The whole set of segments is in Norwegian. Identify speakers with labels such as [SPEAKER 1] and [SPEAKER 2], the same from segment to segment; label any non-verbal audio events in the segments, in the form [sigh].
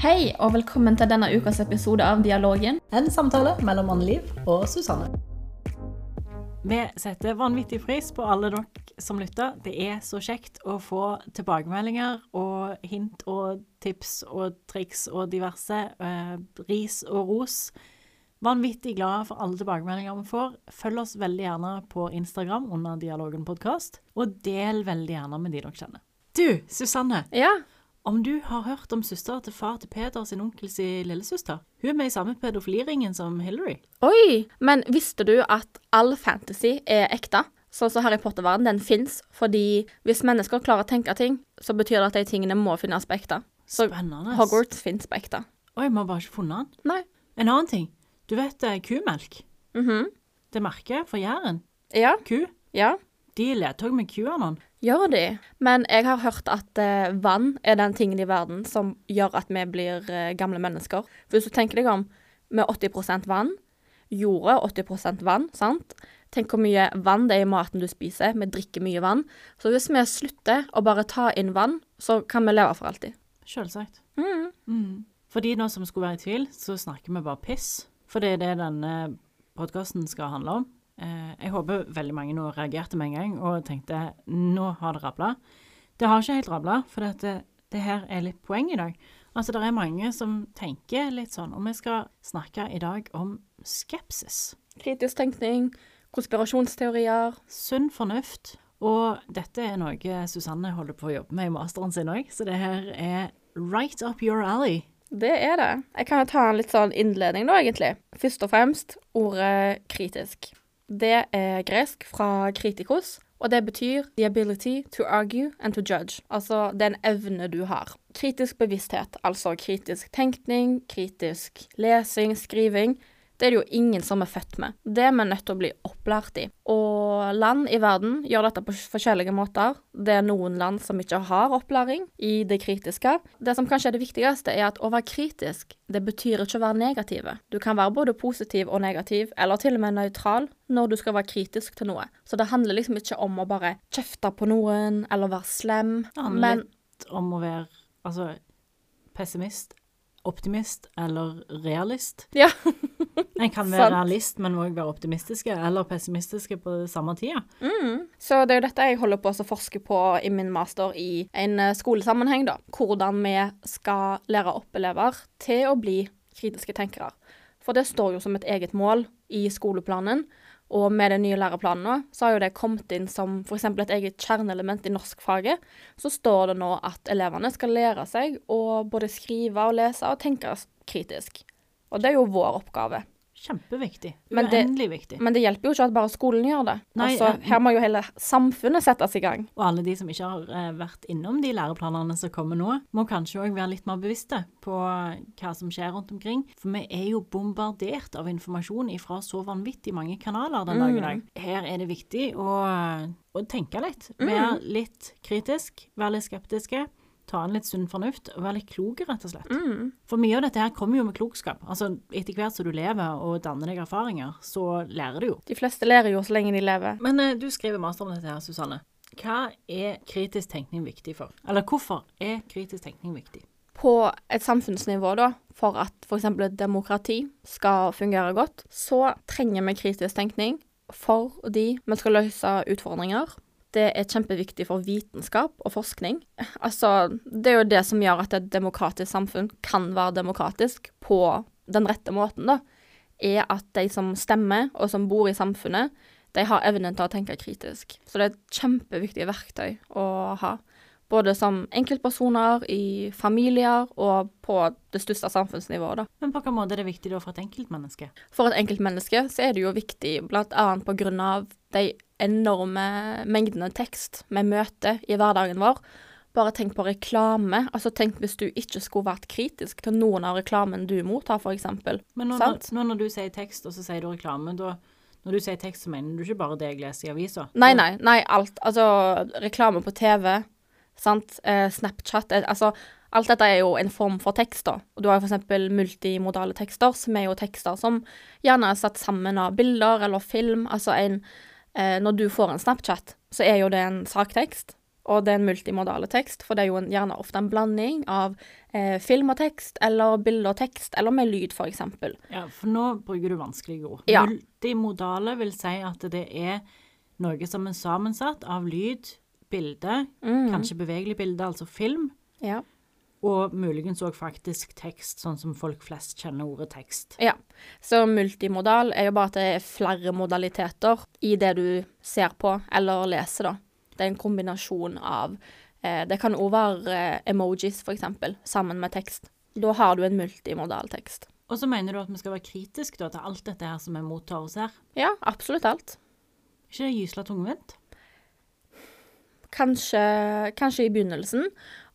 [SPEAKER 1] Hei, og velkommen til denne ukas episode av Dialogen.
[SPEAKER 2] En samtale mellom Anne-Liv og Susanne.
[SPEAKER 3] Vi setter vanvittig pris på alle dere som lytter. Det er så kjekt å få tilbakemeldinger og hint og tips og triks og diverse. Eh, ris og ros. Vanvittig glad for alle tilbakemeldinger vi får. Følg oss veldig gjerne på Instagram under Dialogen podkast, og del veldig gjerne med de dere kjenner. Du, Susanne.
[SPEAKER 1] Ja,
[SPEAKER 3] Om du har hørt om søstera til far til Peter sin onkels lillesøster? Hun er med i samme pedofiliringen som Hillary.
[SPEAKER 1] Oi! Men visste du at all fantasy er ekte? Sånn som Harry Potter-verden, den fins fordi hvis mennesker klarer å tenke ting, så betyr det at de tingene må finnes på ekte. Så
[SPEAKER 3] Spennende.
[SPEAKER 1] Hogwarts fins på ekte.
[SPEAKER 3] Oi, vi har bare ikke funnet den.
[SPEAKER 1] Nei.
[SPEAKER 3] En annen ting. Du vet eh, kumelk?
[SPEAKER 1] Mhm.
[SPEAKER 3] Det merket for Jæren.
[SPEAKER 1] Ja.
[SPEAKER 3] Ku.
[SPEAKER 1] Ja.
[SPEAKER 3] De ledtog med QAnon.
[SPEAKER 1] Gjør de. Men jeg har hørt at eh, vann er den tingen i verden som gjør at vi blir eh, gamle mennesker. For hvis du tenker deg om, med 80% vann, jorda 80% vann, sant? Tenk hvor mye vann det er i maten du spiser. Vi drikker mye vann. Så hvis vi slutter å bare ta inn vann, så kan vi leve for alltid.
[SPEAKER 3] Selvsagt.
[SPEAKER 1] Mm.
[SPEAKER 3] Mm. For de nå som skulle være i tvil, så snakker vi bare piss. For det er det denne podkasten skal handle om. Eh, jeg håper veldig mange nå reagerte med en gang og tenkte nå har det rabla. Det har ikke helt rabla, for dette, det her er litt poeng i dag. Altså, det er mange som tenker litt sånn, og vi skal snakke i dag om skepsis.
[SPEAKER 1] Kritisk tenkning, konspirasjonsteorier.
[SPEAKER 3] Sunn fornuft. Og dette er noe Susanne holder på å jobbe med i masteren sin òg, så det her er right up your alley.
[SPEAKER 1] Det er det. Jeg kan ta en litt sånn innledning da, egentlig. Først og fremst ordet kritisk. Det er gresk fra kritikos, og det betyr the ability to argue and to judge. Altså er evne du har. Kritisk bevissthet, altså kritisk tenkning, kritisk lesing, skriving. Det er det jo ingen som er født med. Det er vi nødt til å bli opplært i. Og land i verden gjør dette på forskjellige måter. Det er noen land som ikke har opplæring i det kritiske. Det som kanskje er det viktigste, er at å være kritisk, det betyr ikke å være negative. Du kan være både positiv og negativ, eller til og med nøytral, når du skal være kritisk til noe. Så det handler liksom ikke om å bare kjefte på noen, eller være slem.
[SPEAKER 3] Det handler
[SPEAKER 1] Men
[SPEAKER 3] litt om å være altså, pessimist, optimist eller realist.
[SPEAKER 1] ja.
[SPEAKER 3] En kan være realist, men òg være optimistiske eller pessimistiske på samme tida.
[SPEAKER 1] Mm. Så det er jo dette jeg holder på å forske på i min master i en eh, skolesammenheng, da. Hvordan vi skal lære opp elever til å bli kritiske tenkere. For det står jo som et eget mål i skoleplanen. Og med den nye læreplanen nå, så har jo det kommet inn som f.eks. et eget kjerneelement i norskfaget. Så står det nå at elevene skal lære seg å både skrive og lese og tenke kritisk. Og det er jo vår oppgave.
[SPEAKER 3] Kjempeviktig. Uendelig viktig.
[SPEAKER 1] Men det hjelper jo ikke at bare skolen gjør det.
[SPEAKER 3] Nei,
[SPEAKER 1] altså,
[SPEAKER 3] eh,
[SPEAKER 1] her må jo hele samfunnet settes i gang.
[SPEAKER 3] Og alle de som ikke har eh, vært innom de læreplanene som kommer nå, må kanskje òg være litt mer bevisste på hva som skjer rundt omkring. For vi er jo bombardert av informasjon fra så vanvittig mange kanaler den dag i dag. Her er det viktig å, å tenke litt. Være litt kritisk, være litt skeptiske. Ta inn litt sunn fornuft og være litt klok, rett og slett.
[SPEAKER 1] Mm.
[SPEAKER 3] For mye av dette her kommer jo med klokskap. Altså, Etter hvert som du lever og danner deg erfaringer, så lærer du jo.
[SPEAKER 1] De fleste lærer jo så lenge de lever.
[SPEAKER 3] Men eh, du skriver master om dette her, Susanne. Hva er kritisk tenkning viktig for? Eller hvorfor er kritisk tenkning viktig?
[SPEAKER 1] På et samfunnsnivå, da, for at f.eks. et demokrati skal fungere godt, så trenger vi kritisk tenkning fordi vi skal løse utfordringer. Det er kjempeviktig for vitenskap og forskning. [laughs] Altså, det er jo det som gjør at et demokratisk samfunn kan være demokratisk på den rette måten, da. Er at de som stemmer, og som bor i samfunnet, de har evnen til å tenke kritisk. Så det er et kjempeviktig verktøy å ha. Både som enkeltpersoner, i familier og på det største samfunnsnivået, da.
[SPEAKER 3] Men på hvilken måte er det viktig da for et enkeltmenneske?
[SPEAKER 1] For et enkeltmenneske så er det jo viktig grunn av de enorme mengdene tekst vi møter i hverdagen vår. Bare tenk på reklame. Altså Tenk hvis du ikke skulle vært kritisk til noen av reklamen du mottar, f.eks.
[SPEAKER 3] Men nå,
[SPEAKER 1] Sant.
[SPEAKER 3] nå når du sier tekst, og så sier du reklame, da Når du sier tekst, så mener du ikke bare det jeg leser i avisa?
[SPEAKER 1] Nei, nei, nei, alt. Altså reklame på TV, sant. Eh, Snapchat. Eh, altså alt dette er jo en form for tekst, da. Du har f.eks. multimodale tekster, som er jo tekster som gjerne er satt sammen av bilder eller film. Altså en eh, Når du får en Snapchat, så er jo det en saktekst. Og det er en multimodale tekst, for det er jo en, gjerne ofte en blanding av eh, film og tekst, eller bilde og tekst, eller med lyd, eksempel.
[SPEAKER 3] Ja, for nå bruker du vanskelige ord.
[SPEAKER 1] Ja.
[SPEAKER 3] Multimodale vil si at det er noe som er sammensatt av lyd, bilde, kanskje bevegelig bilde, altså film,
[SPEAKER 1] Ja.
[SPEAKER 3] Og muligens òg faktisk tekst, sånn som folk flest kjenner ordet tekst.
[SPEAKER 1] Ja. Så multimodal er jo bare at det er flere modaliteter i det du ser på eller leser, da. Det er en kombinasjon av eh, Det kan òg være eh, emojis, eksempel, sammen med tekst. Da har du en multimodal tekst.
[SPEAKER 3] Og så mener du at vi skal være kritiske til alt dette her som vi mottar oss her?
[SPEAKER 1] Ja, absolutt alt.
[SPEAKER 3] ikke det gysla tungvint?
[SPEAKER 1] Kanskje, kanskje i begynnelsen.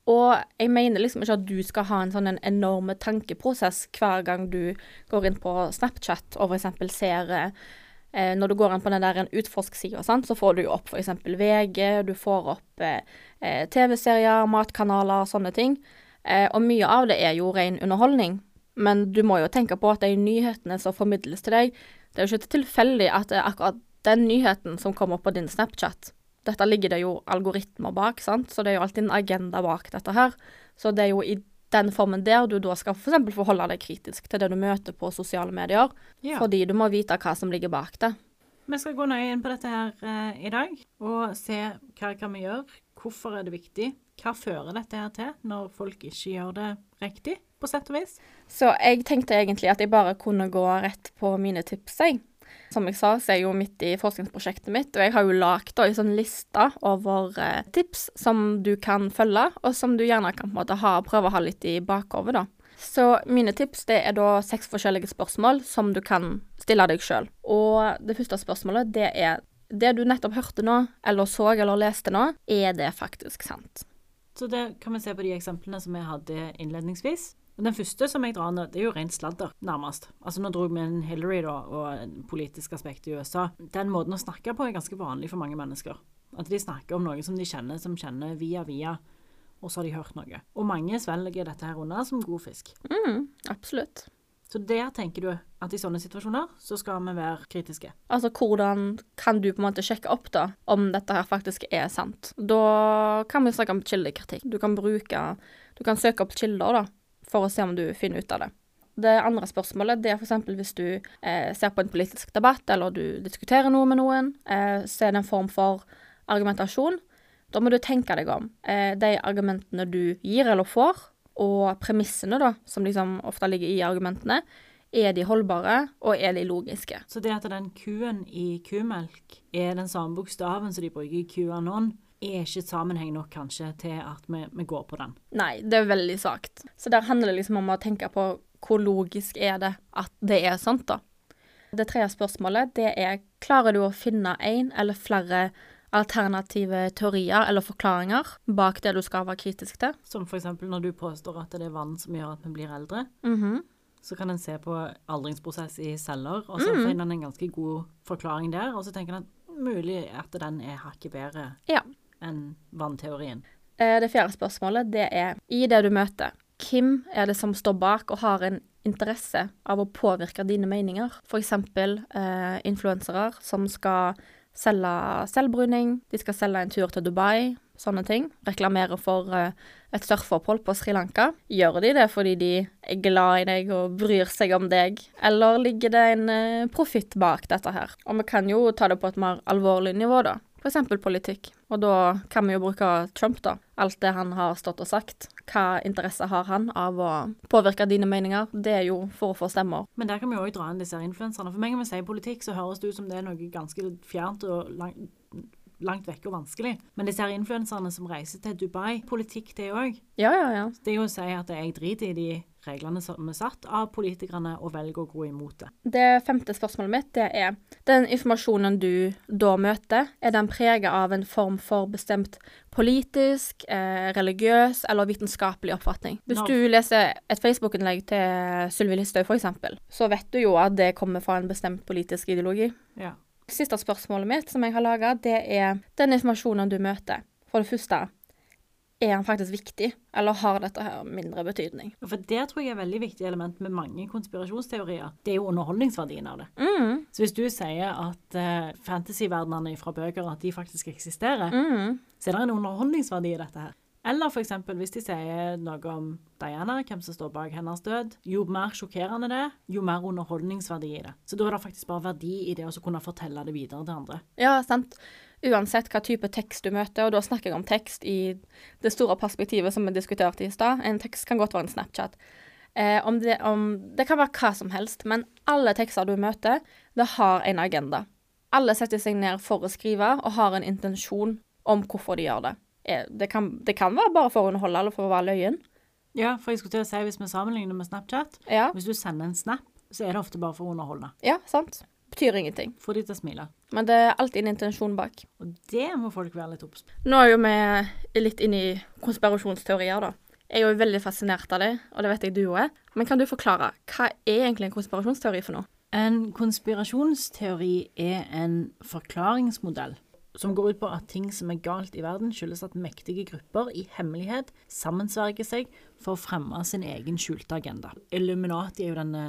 [SPEAKER 1] Og jeg mener liksom ikke at du skal ha en sånn en enorme tankeprosess hver gang du går inn på Snapchat og f.eks. ser eh, Når du går inn på den der en utforsk-sida, så får du jo opp f.eks. VG, du får opp eh, TV-serier, matkanaler, sånne ting. Eh, og mye av det er jo ren underholdning. Men du må jo tenke på at de nyhetene som formidles til deg, det er jo ikke tilfeldig at det er akkurat den nyheten som kommer på din Snapchat. Dette ligger det jo algoritmer bak, sant? så det er jo alltid en agenda bak dette her. Så det er jo i den formen der du da skal f.eks. For forholde deg kritisk til det du møter på sosiale medier,
[SPEAKER 3] Ja.
[SPEAKER 1] fordi du må vite hva som ligger bak det.
[SPEAKER 3] Vi skal gå nøye inn på dette her eh, i dag, og se hva kan vi gjøre, hvorfor er det viktig, hva fører dette her til når folk ikke gjør det riktig, på sett og vis.
[SPEAKER 1] Så jeg tenkte egentlig at jeg bare kunne gå rett på mine tips, jeg. Som jeg sa, så er jeg jo midt i forskningsprosjektet mitt, og jeg har jo lagd ei sånn liste over eh, tips som du kan følge, og som du gjerne kan en måte ha, prøve å ha litt i bakhodet, da. Så mine tips det er da seks forskjellige spørsmål som du kan stille deg sjøl. Og det første spørsmålet det er det du nettopp hørte nå, eller så eller leste nå, er det faktisk sant?
[SPEAKER 3] Så det kan vi se på de eksemplene som jeg hadde innledningsvis. Og Den første som jeg drar ned, det er jo rent sladder, nærmest. Altså Nå dro jeg med en Hillary da, og en politisk aspekt i USA. Den måten å snakke på er ganske vanlig for mange mennesker. At de snakker om noe som de kjenner, som kjenner via via, og så har de hørt noe. Og mange svelger dette her unna som god fisk.
[SPEAKER 1] Mm, absolutt.
[SPEAKER 3] Så der tenker du at i sånne situasjoner så skal vi være kritiske.
[SPEAKER 1] Altså, hvordan kan du på en måte sjekke opp da, om dette her faktisk er sant? Da kan vi snakke om kildekritikk. Du kan bruke Du kan søke opp kilder, da, for å se om du finner ut av det. Det andre spørsmålet det er f.eks. hvis du eh, ser på en politisk debatt, eller du diskuterer noe med noen, eh, så er det en form for argumentasjon. Da må du tenke deg om. Eh, de argumentene du gir eller får, og premissene da, som liksom ofte ligger i argumentene, er de holdbare, og er de logiske?
[SPEAKER 3] Så det at den Q-en i kumelk er den samme bokstaven som de bruker i QAnon, er ikke sammenheng nok kanskje til at vi, vi går på den.
[SPEAKER 1] Nei, det er veldig svakt. Så der handler det liksom om å tenke på hvor logisk er det at det er sant, da. Det tredje spørsmålet, det er klarer du å finne én eller flere alternative teorier eller forklaringer bak det du skal være kritisk til?
[SPEAKER 3] Som eksempel når du påstår at det er vann som gjør at vi blir eldre.
[SPEAKER 1] Mhm.
[SPEAKER 3] Så kan en se på aldringsprosess i celler, og så finner en en ganske god forklaring der. Og så tenker en at mulig at den er hakket bedre
[SPEAKER 1] Ja.
[SPEAKER 3] Enn vannteorien.
[SPEAKER 1] Eh, Det fjerde spørsmålet, det er i det du møter, hvem er det som står bak og har en interesse av å påvirke dine meninger? Eksempel eh, influensere som skal selge selvbruning, de skal selge en tur til Dubai, sånne ting. Reklamere for eh, et surfeopphold på Sri Lanka. Gjør de det fordi de er glad i deg og bryr seg om deg, eller ligger det en eh, profitt bak dette her? Og vi kan jo ta det på et mer alvorlig nivå, da. Eksempel politikk. Og da kan vi jo bruke Trump, da. Alt det han har stått og sagt. Hva interesse har han av å påvirke dine meninger? Det er jo for å få stemmer.
[SPEAKER 3] Men der kan vi òg dra inn disse influenserne. For meg når vi sier politikk, så høres det ut som det er noe ganske fjernt og langt, langt vekk og vanskelig. Men disse her influenserne som reiser til Dubai, politikk det òg.
[SPEAKER 1] Ja, ja, ja.
[SPEAKER 3] Det er jo å si at jeg driter i de reglene som er satt av politikerne, og velger å gå imot det.
[SPEAKER 1] Det femte spørsmålet mitt, det er den informasjonen du da møter, er den prega av en form for bestemt politisk, eh, religiøs eller vitenskapelig oppfatning? Hvis
[SPEAKER 3] no.
[SPEAKER 1] du leser et Facebook-innlegg til Sylvi Listhaug, eksempel, så vet du jo at det kommer fra en bestemt politisk ideologi.
[SPEAKER 3] Ja.
[SPEAKER 1] Siste spørsmålet mitt som jeg har laga, det er den informasjonen du møter. For det første, er han faktisk viktig, eller har dette her mindre betydning?
[SPEAKER 3] For det tror jeg er et veldig viktig element med mange konspirasjonsteorier. Det er jo underholdningsverdien av det.
[SPEAKER 1] Mm.
[SPEAKER 3] Så hvis du sier at uh, fantasyverdenene fra bøker at de faktisk eksisterer,
[SPEAKER 1] Mm.
[SPEAKER 3] så er det en underholdningsverdi i dette her. Eller eksempel hvis de sier noe om Diana, hvem som står bak hennes død. Jo mer sjokkerende det jo mer underholdningsverdi i det. Så da er det faktisk bare verdi i det å kunne fortelle det videre til andre.
[SPEAKER 1] Ja, sant. Uansett hva type tekst du møter, og da snakker jeg om tekst i det store perspektivet som vi diskuterte i stad. En tekst kan godt være en Snapchat. Eh, om det, om, det kan være hva som helst, men alle tekster du møter, det har en agenda. Alle setter seg ned for å skrive og har en intensjon om hvorfor de gjør det. Det kan, det kan være bare for å underholde eller for å være løyen.
[SPEAKER 3] Ja, for jeg skulle til å si hvis vi sammenligner med Snapchat,
[SPEAKER 1] Ja,
[SPEAKER 3] hvis du sender en snap, så er det ofte bare for å underholde.
[SPEAKER 1] ja sant. Betyr ingenting.
[SPEAKER 3] Få de til å smile.
[SPEAKER 1] Men det er alltid en intensjon bak.
[SPEAKER 3] Og det må folk være litt obs på.
[SPEAKER 1] Nå er jo vi litt inne i konspirasjonsteorier, da. Jeg er jo veldig fascinert av det, og det vet jeg du òg er. Men kan du forklare, hva er egentlig en konspirasjonsteori for noe?
[SPEAKER 3] En konspirasjonsteori er en forklaringsmodell som går ut på at ting som er galt i verden, skyldes at mektige grupper i hemmelighet sammensverger seg for å fremme sin egen skjulte agenda. Illuminati er jo denne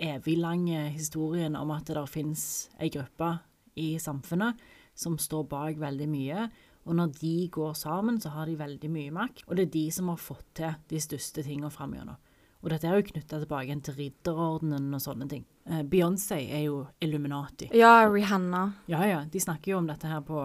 [SPEAKER 3] eviglange historien om at det finnes ei gruppe i samfunnet som står bak veldig mye, og når de går sammen, så har de veldig mye makt, og det er de som har fått til de største tingene fram gjennom. Og dette er jo knytta tilbake til ridderordenen og sånne ting. Eh, Beyoncé er jo Illuminati.
[SPEAKER 1] Ja, Rihanna.
[SPEAKER 3] Ja, ja, de snakker jo om dette her på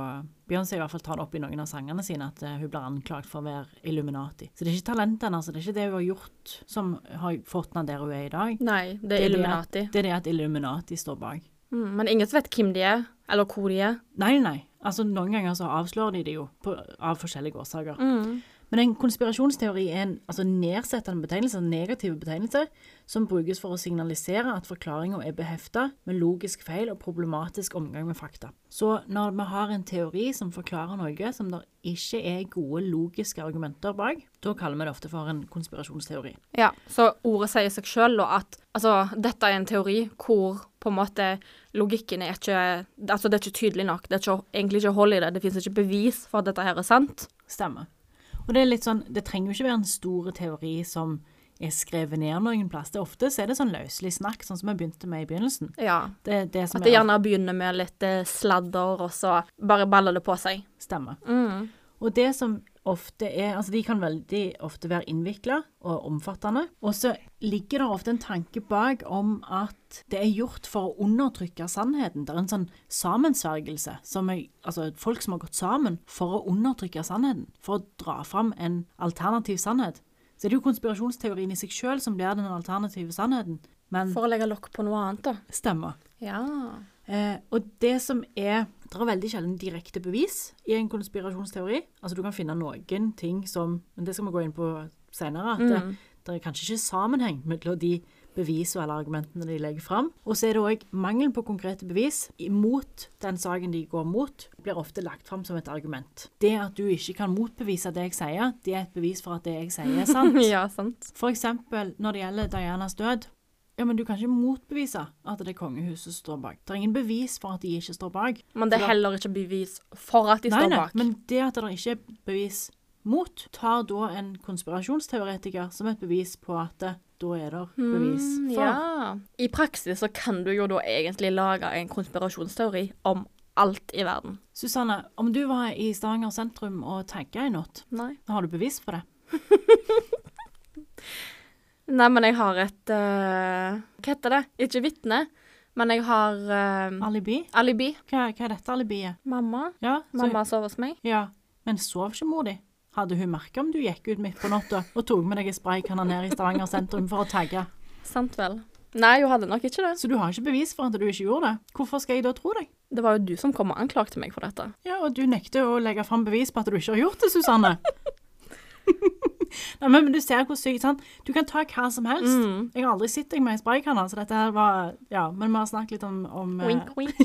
[SPEAKER 3] Beyoncé i hvert fall tar det opp i noen av sangene sine, at eh, hun blir anklagt for å være Illuminati. Så det er ikke talentet hennes, det er ikke det hun har gjort som har fått henne der hun er i dag.
[SPEAKER 1] Nei, det
[SPEAKER 3] Det
[SPEAKER 1] er
[SPEAKER 3] det
[SPEAKER 1] Illuminati.
[SPEAKER 3] Det er det at Illuminati står bak.
[SPEAKER 1] Mm, men ingen vet hvem de er, eller hvor de er.
[SPEAKER 3] Nei, nei. Altså, noen ganger så avslører de det jo på, av forskjellige årsaker.
[SPEAKER 1] Mm.
[SPEAKER 3] Men en konspirasjonsteori er en altså, nedsettende betegnelse, en negativ betegnelse, som brukes for å signalisere at forklaringa er behefta med logisk feil og problematisk omgang med fakta. Så når vi har en teori som forklarer noe som det ikke er gode logiske argumenter bak, da kaller vi det ofte for en konspirasjonsteori.
[SPEAKER 1] Ja, så ordet sier seg sjøl at altså, dette er en teori hvor på en måte logikken er ikke Altså, det er ikke tydelig nok. Det er ikke, egentlig ikke hold i det. Det finnes ikke bevis for at dette her er sant.
[SPEAKER 3] Stemmer. Og det er litt sånn, det trenger jo ikke være en stor teori som er skrevet ned noen plass. Det er ofte så er det sånn løselig snakk, sånn som vi begynte med i begynnelsen.
[SPEAKER 1] Ja.
[SPEAKER 3] Det, det som
[SPEAKER 1] At det
[SPEAKER 3] er-
[SPEAKER 1] gjerne begynner med litt eh, sladder, og så bare baller det på seg.
[SPEAKER 3] Stemmer.
[SPEAKER 1] Mm.
[SPEAKER 3] Og det som ofte er Altså, de kan veldig ofte være innvikla og omfattende. Og så ligger det ofte en tanke bak om at det er gjort for å undertrykke sannheten. Det er en sånn sammensvergelse. Som er, altså folk som har gått sammen for å undertrykke sannheten. For å dra fram en alternativ sannhet. Så er det jo konspirasjonsteorien i seg sjøl som blir den alternative sannheten. Men
[SPEAKER 1] For å legge lokk på noe annet, da.
[SPEAKER 3] stemmer.
[SPEAKER 1] Ja.
[SPEAKER 3] Eh, og det som er Det er veldig sjelden direkte bevis i en konspirasjonsteori. Altså du kan finne noen ting som Men det skal vi gå inn på senere. At det,
[SPEAKER 1] Mm.
[SPEAKER 3] det er kanskje ikke sammenheng mellom de bevisene eller argumentene de legger fram. Og så er det òg mangel på konkrete bevis mot den saken de går mot, blir ofte lagt fram som et argument. Det at du ikke kan motbevise det jeg sier, det er et bevis for at det jeg sier er sant. [laughs]
[SPEAKER 1] ja, sant.
[SPEAKER 3] For eksempel når det gjelder Dianas død. Ja, men du kan ikke motbevise at det er kongehuset som står bak. Det er ingen bevis for at de ikke står bak.
[SPEAKER 1] Men det er heller ikke bevis for at de
[SPEAKER 3] nei,
[SPEAKER 1] står
[SPEAKER 3] nei,
[SPEAKER 1] bak.
[SPEAKER 3] men det at det ikke er bevis mot, tar da en konspirasjonsteoretiker som et bevis på at det, da er det bevis
[SPEAKER 1] Mm,
[SPEAKER 3] for.
[SPEAKER 1] Ja. I praksis så kan du jo da egentlig lage en konspirasjonsteori om alt i verden.
[SPEAKER 3] Susanne, om du var i Stavanger sentrum og tagga i natt, har du bevis for det? [laughs]
[SPEAKER 1] Nei, men jeg har et uh, Hva heter det? Ikke vitne, men jeg har uh,
[SPEAKER 3] Alibi?
[SPEAKER 1] alibi.
[SPEAKER 3] Hva, hva er dette alibiet?
[SPEAKER 1] Mamma.
[SPEAKER 3] Ja, så,
[SPEAKER 1] Mamma sov hos meg.
[SPEAKER 3] ja, men sov ikke mor di? Hadde hun merka om du gikk ut midt på natta og tok med deg en spraykanne ned i Stavanger sentrum for å tagge?
[SPEAKER 1] Sant vel. Nei, hun hadde nok ikke det.
[SPEAKER 3] Så du har ikke bevis for at du ikke gjorde det? Hvorfor skal jeg da tro deg?
[SPEAKER 1] Det var jo du som kom og anklagte meg for dette.
[SPEAKER 3] Ja, og du nekter å legge fram bevis på at du ikke har gjort det, Susanne. [laughs] Nei, men du ser hvor sykt, sant? Du kan ta hva som helst.
[SPEAKER 1] Mm.
[SPEAKER 3] Jeg har aldri sett deg med en spraykanne, så dette her var Ja, men vi har snakket litt om, om eh,
[SPEAKER 1] Wink, [laughs] wink.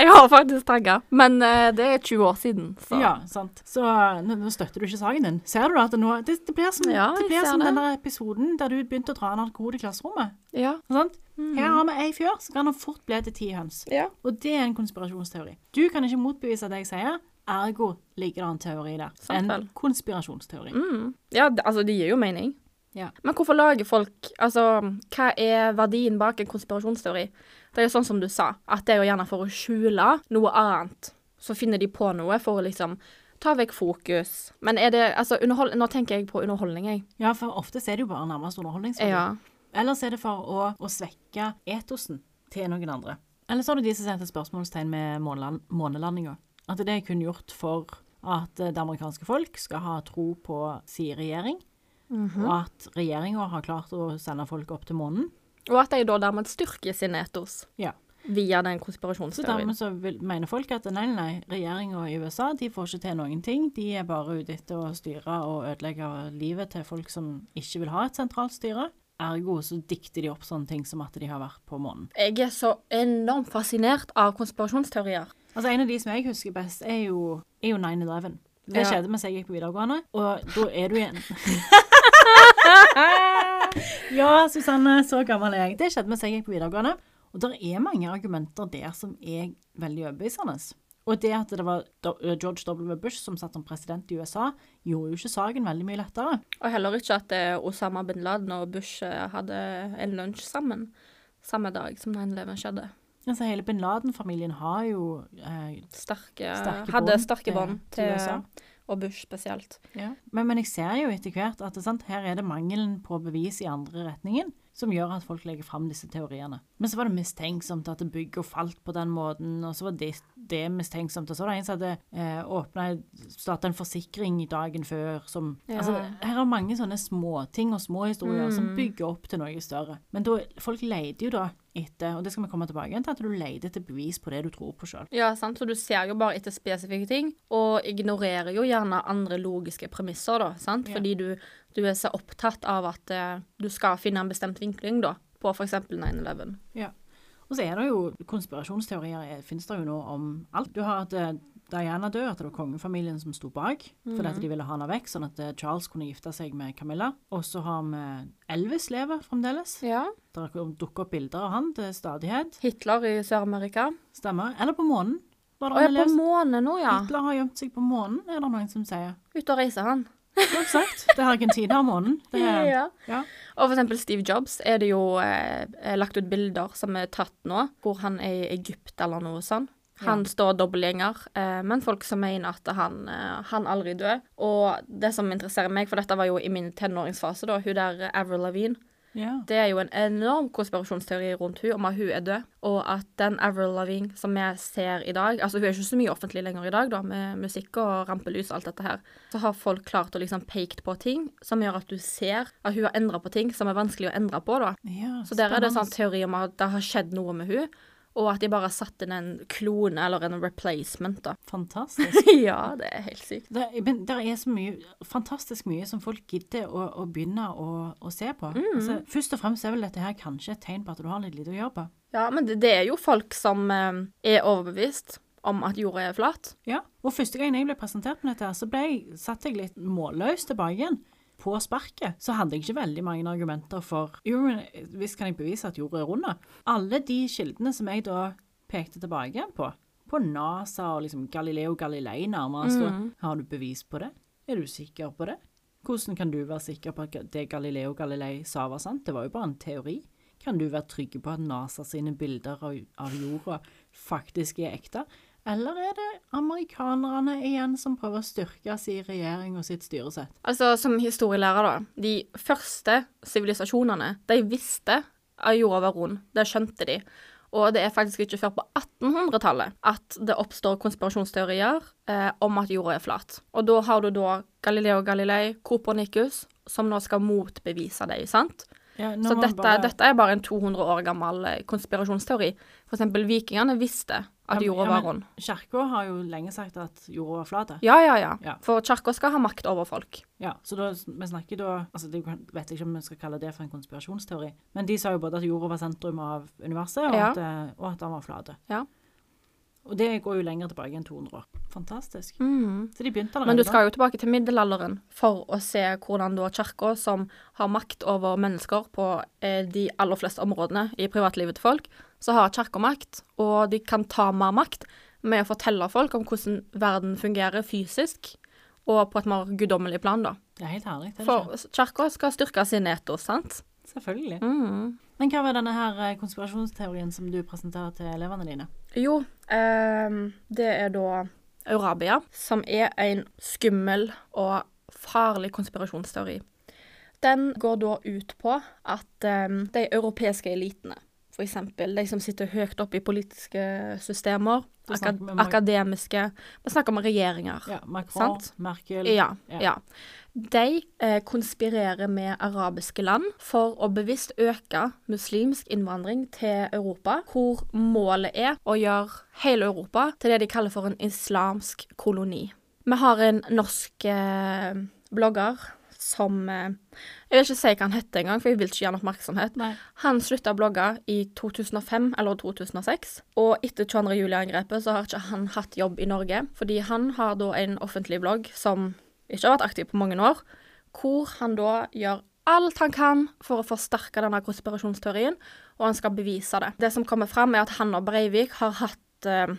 [SPEAKER 1] jeg har faktisk tagga, men uh, det er 20 år siden, så
[SPEAKER 3] Ja, sant. Så eh, nå, nå støtter du ikke saken din. Ser du at det nå Det, det blir som,
[SPEAKER 1] Ja,
[SPEAKER 3] det blir som den der episoden der du begynte å dra en alkohol i klasserommet.
[SPEAKER 1] Ja.
[SPEAKER 3] Sant?
[SPEAKER 1] Mhm.
[SPEAKER 3] Her har vi ei fjør, så kan han fort bli til ti høns.
[SPEAKER 1] ja.
[SPEAKER 3] Og det er en konspirasjonsteori. Du kan ikke motbevise det jeg sier, Ergo ligger det en teori der. En konspirasjonsteori.
[SPEAKER 1] Mm. Ja, det, altså, det gir jo mening.
[SPEAKER 3] Ja.
[SPEAKER 1] Men hvorfor lager folk Altså, hva er verdien bak en konspirasjonsteori? Det er jo sånn som du sa, at det er jo gjerne for å skjule noe annet. Så finner de på noe for å liksom ta vekk fokus. Men er det Altså, underhold, nå tenker jeg på underholdning, jeg.
[SPEAKER 3] Ja, for ofte er det jo bare nærmest underholdningsverdi.
[SPEAKER 1] Ja.
[SPEAKER 3] Ellers er det for å, å svekke etosen til noen andre. Eller så har du de som sendte spørsmålstegn med måneland, månelandinga. At det er kun gjort for at det amerikanske folk skal ha tro på sin regjering,
[SPEAKER 1] Mhm.
[SPEAKER 3] og at regjeringa har klart å sende folk opp til månen.
[SPEAKER 1] Og at de da dermed styrker sin etos
[SPEAKER 3] Ja.
[SPEAKER 1] via den
[SPEAKER 3] Så
[SPEAKER 1] konspirasjonsteorien.
[SPEAKER 3] dermed så vil, mener folk at nei, nei, regjeringa i USA de får ikke til noen ting. De er bare ute etter å styre og ødelegge livet til folk som ikke vil ha et sentralt styre. Ergo så dikter de opp sånne ting som at de har vært på månen.
[SPEAKER 1] Jeg er så enormt fascinert av konspirasjonsteorier.
[SPEAKER 3] Altså En av de som jeg husker best, er jo, er jo 9-11. Det
[SPEAKER 1] Ja.
[SPEAKER 3] skjedde mens jeg gikk på videregående, og da er du igjen [laughs] Ja, Susanne, så gammel er jeg. Det skjedde mens jeg gikk på videregående. Og det er mange argumenter der som er veldig overbevisende. Og det at det var George W. Bush som satt som president i USA, gjorde jo ikke saken veldig mye lettere.
[SPEAKER 1] Og heller ikke at eh, Osama bin Laden og Bush eh, hadde en lunsj sammen samme dag som 9-11 skjedde.
[SPEAKER 3] Altså Hele bin Laden-familien har jo eh,
[SPEAKER 1] Sterke,
[SPEAKER 3] sterke
[SPEAKER 1] hadde sterke bånd
[SPEAKER 3] til
[SPEAKER 1] til,
[SPEAKER 3] USA.
[SPEAKER 1] og Bush spesielt.
[SPEAKER 3] Ja. Men, men jeg ser jo etter hvert at det, sant, her er det mangelen på bevis i andre retningen som gjør at folk legger fram disse teoriene. Men så var det mistenksomt at bygget falt på den måten, og så var det, det mistenksomt. Og så var det en som hadde eh, åpna starta en forsikring dagen før som
[SPEAKER 1] Ja.
[SPEAKER 3] Altså, her er mange sånne småting og små historier som
[SPEAKER 1] Mm.
[SPEAKER 3] bygger opp til noe større. Men da, folk leter jo da etter, og det skal vi komme tilbake til, at du leter etter bevis på det du tror på sjøl.
[SPEAKER 1] Ja, sant, så du ser jo bare etter spesifikke ting, og ignorerer jo gjerne andre logiske premisser, da, sant?
[SPEAKER 3] Ja.
[SPEAKER 1] Fordi du, du er så opptatt av at eh, du skal finne en bestemt vinkling, da, på eksempel 9-11.
[SPEAKER 3] Og så er det jo konspirasjonsteorier er- finnes det jo nå om alt. Du har at eh, Diana dør, at det var kongefamilien som sto bak, fordi at de ville ha henne vekk, sånn at eh, Charles kunne gifte seg med Camilla. Og så har vi Elvis lever fremdeles.
[SPEAKER 1] Ja.
[SPEAKER 3] Det dukker opp bilder av han til stadighet.
[SPEAKER 1] Hitler i Sør-Amerika.
[SPEAKER 3] Stemmer. Eller på månen. Var
[SPEAKER 1] Å, er på månen nå, ja.
[SPEAKER 3] Hitler har gjemt seg på månen, er det noen som sier.
[SPEAKER 1] Ute og reiser han.
[SPEAKER 3] Godt sagt. Det er Argentina-månen. Det er [laughs]
[SPEAKER 1] Ja.
[SPEAKER 3] ja.
[SPEAKER 1] Og for eksempel Steve Jobs er det jo eh, lagt ut bilder som er tatt nå, hvor han er i Egypt eller noe sånt. Han står dobbeltgjenger, eh, men folk som mener at han, eh, han aldri dør. Og det som interesserer meg, for dette var jo i min tenåringsfase, da, hun der Avril Lavigne,
[SPEAKER 3] ja.
[SPEAKER 1] det er jo en enorm konspirasjonsteori rundt hun om at hun er død, og at den Avril Lavigne som vi ser i dag Altså, hun er ikke så mye offentlig lenger i dag, da, med musikk og rampelys og alt dette her. Så har folk klart å liksom peke på ting som gjør at du ser at hun har endra på ting som er vanskelig å endre på, da.
[SPEAKER 3] ja
[SPEAKER 1] Så der er det sånn teori om at det har skjedd noe med hun, og at de bare har satt inn en klone eller en replacement, da.
[SPEAKER 3] Fantastisk. [laughs]
[SPEAKER 1] ja, det er helt sykt.
[SPEAKER 3] Det, men det er så mye, fantastisk mye som folk gidder å, å begynne å, å se på. Altså, først og fremst er vel dette her kanskje et tegn på at du har litt lite å gjøre på.
[SPEAKER 1] Ja, men det, det er jo folk som eh, er overbevist om at jorda er flat.
[SPEAKER 3] Ja, og første gang jeg ble presentert med dette, så ble jeg, satt jeg litt målløs tilbake igjen. På sparket så hadde jeg ikke veldig mange argumenter for Jo, men visst kan jeg bevise at jorda er rund. Alle de kildene som jeg da pekte tilbake på, på NASA og liksom Galileo Galilei nærmere, så mm. har du bevis på det? Er du sikker på det? Hvordan kan du være sikker på at det Galileo Galilei sa var sant? Det var jo bare en teori. Kan du være trygg på at NASA sine bilder av, av jorda faktisk er ekte? Eller er det amerikanerne igjen som prøver å styrke sin regjering og sitt styresett?
[SPEAKER 1] Altså, som historielærer, da. De første sivilisasjonene, de visste at jorda var rund. Det skjønte de. Og det er faktisk ikke før på 1800-tallet at det oppstår konspirasjonsteorier eh, om at jorda er flat. Og da har du da Galileo Galilei, Copernicus, som nå skal motbevise det, sant?
[SPEAKER 3] Ja,
[SPEAKER 1] Så dette,
[SPEAKER 3] bare-
[SPEAKER 1] dette er bare en 200 år gammel eh, konspirasjonsteori. For eksempel vikingene visste at jorda
[SPEAKER 3] ja,
[SPEAKER 1] var rund.
[SPEAKER 3] Kirka har jo lenge sagt at jorda var flat.
[SPEAKER 1] Ja, ja, ja.
[SPEAKER 3] Ja.
[SPEAKER 1] For kirka skal ha makt over folk.
[SPEAKER 3] Ja, så da, vi snakker da altså det vet jeg ikke om vi skal kalle det for en konspirasjonsteori, men de sa jo både at jorda var sentrum av universet, og,
[SPEAKER 1] Ja.
[SPEAKER 3] at, eh, og at den var flat.
[SPEAKER 1] Ja.
[SPEAKER 3] Og det går jo lenger tilbake enn 200 år. Fantastisk.
[SPEAKER 1] Mhm.
[SPEAKER 3] Så de begynte allerede
[SPEAKER 1] Men du skal jo tilbake til middelalderen for å se hvordan da kirka, som har makt over mennesker på eh, de aller fleste områdene i privatlivet til folk, så har kirka makt, og de kan ta mer makt med å fortelle folk om hvordan verden fungerer fysisk, og på et mer guddommelig plan, da.
[SPEAKER 3] Det er helt herlig. Det er
[SPEAKER 1] For kirka skal styrke sin etos, sant?
[SPEAKER 3] Selvfølgelig.
[SPEAKER 1] Mm.
[SPEAKER 3] Men hva var denne her eh, konspirasjonsteorien som du presenterer til elevene dine?
[SPEAKER 1] Jo, ehm, det er da Eurabia, som er en skummel og farlig konspirasjonsteori. Den går da ut på at ehm, de europeiske elitene, eksempel de som sitter høyt oppe i politiske systemer, akad akademiske Vi snakker om regjeringer.
[SPEAKER 3] Ja, Macron,
[SPEAKER 1] Sant?
[SPEAKER 3] Merkel
[SPEAKER 1] Ja.
[SPEAKER 3] Ja.
[SPEAKER 1] ja. De eh, konspirerer med arabiske land for å bevisst øke muslimsk innvandring til Europa, hvor målet er å gjøre hele Europa til det de kaller for en islamsk koloni. Vi har en norsk eh, blogger som eh, Jeg vil ikke si hva han het engang, for jeg vil ikke gi han oppmerksomhet.
[SPEAKER 3] Nei.
[SPEAKER 1] Han slutta å blogge i 2005 eller 2006, og etter 22. juli-angrepet så har ikke han hatt jobb i Norge, fordi han har da en offentlig blogg som ikke har vært aktiv på mange år, hvor han da gjør alt han kan for å forsterke denne konspirasjonsteorien, og han skal bevise det. Det som kommer fram, er at han og Breivik har hatt eh,